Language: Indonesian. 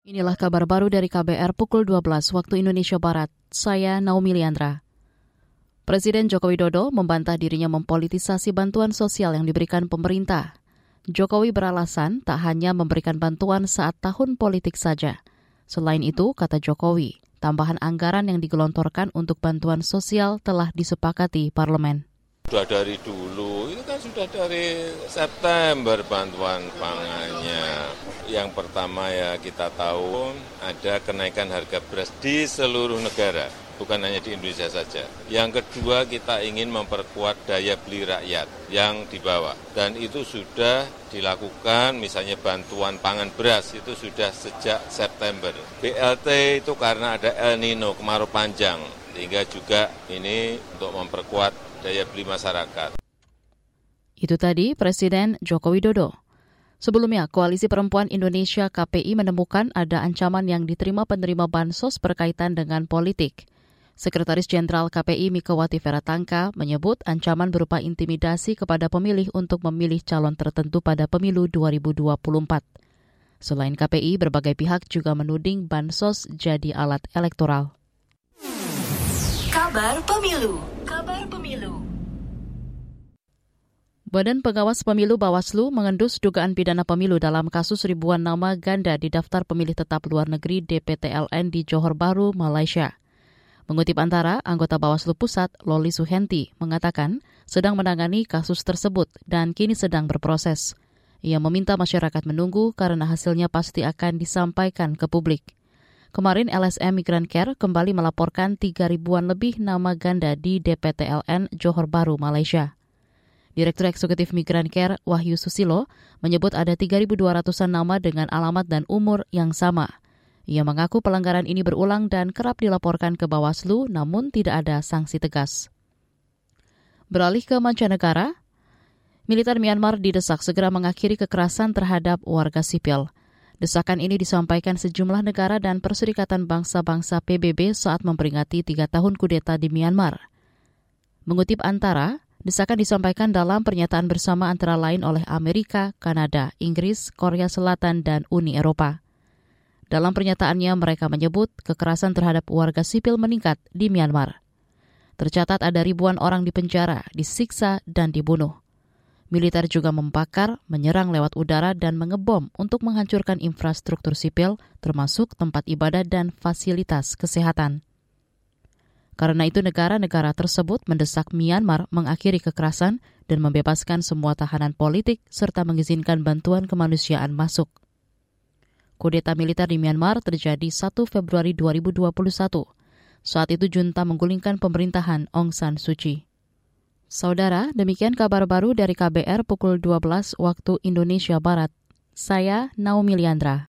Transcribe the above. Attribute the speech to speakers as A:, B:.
A: Inilah kabar baru dari KBR pukul 12 waktu Indonesia Barat. Saya Naomi Liandra. Presiden Joko Widodo membantah dirinya mempolitisasi bantuan sosial yang diberikan pemerintah. Jokowi beralasan tak hanya memberikan bantuan saat tahun politik saja. Selain itu, kata Jokowi, tambahan anggaran yang digelontorkan untuk bantuan sosial telah disepakati parlemen.
B: Sudah dari dulu, itu kan sudah dari September bantuan pangannya yang pertama ya kita tahu ada kenaikan harga beras di seluruh negara, bukan hanya di Indonesia saja. Yang kedua kita ingin memperkuat daya beli rakyat yang di bawah. Dan itu sudah dilakukan misalnya bantuan pangan beras itu sudah sejak September. BLT itu karena ada El Nino, kemarau panjang, sehingga juga ini untuk memperkuat daya beli masyarakat.
A: Itu tadi Presiden Joko Widodo. Sebelumnya, Koalisi Perempuan Indonesia KPI menemukan ada ancaman yang diterima penerima bansos berkaitan dengan politik. Sekretaris Jenderal KPI Mikawati Feratangka menyebut ancaman berupa intimidasi kepada pemilih untuk memilih calon tertentu pada pemilu 2024. Selain KPI, berbagai pihak juga menuding bansos jadi alat elektoral.
C: Kabar Pemilu Kabar Pemilu
A: Badan Pengawas Pemilu Bawaslu mengendus dugaan pidana pemilu dalam kasus ribuan nama ganda di daftar pemilih tetap luar negeri DPTLN di Johor Bahru, Malaysia. Mengutip antara, anggota Bawaslu Pusat, Loli Suhenti, mengatakan sedang menangani kasus tersebut dan kini sedang berproses. Ia meminta masyarakat menunggu karena hasilnya pasti akan disampaikan ke publik. Kemarin LSM Migran Care kembali melaporkan 3 ribuan lebih nama ganda di DPTLN Johor Bahru, Malaysia. Direktur Eksekutif Migran Care Wahyu Susilo menyebut ada 3.200-an nama dengan alamat dan umur yang sama. Ia mengaku pelanggaran ini berulang dan kerap dilaporkan ke Bawaslu namun tidak ada sanksi tegas. Beralih ke mancanegara, militer Myanmar didesak segera mengakhiri kekerasan terhadap warga sipil. Desakan ini disampaikan sejumlah negara dan Perserikatan Bangsa-Bangsa PBB saat memperingati tiga tahun kudeta di Myanmar. Mengutip Antara, Desakan disampaikan dalam pernyataan bersama antara lain oleh Amerika, Kanada, Inggris, Korea Selatan, dan Uni Eropa. Dalam pernyataannya, mereka menyebut kekerasan terhadap warga sipil meningkat di Myanmar. Tercatat ada ribuan orang di penjara, disiksa, dan dibunuh. Militer juga membakar, menyerang lewat udara, dan mengebom untuk menghancurkan infrastruktur sipil, termasuk tempat ibadah dan fasilitas kesehatan. Karena itu negara-negara tersebut mendesak Myanmar mengakhiri kekerasan dan membebaskan semua tahanan politik serta mengizinkan bantuan kemanusiaan masuk. Kudeta militer di Myanmar terjadi 1 Februari 2021. Saat itu junta menggulingkan pemerintahan Aung San Suu Kyi. Saudara, demikian kabar baru dari KBR pukul 12 waktu Indonesia Barat. Saya Naomi Liandra.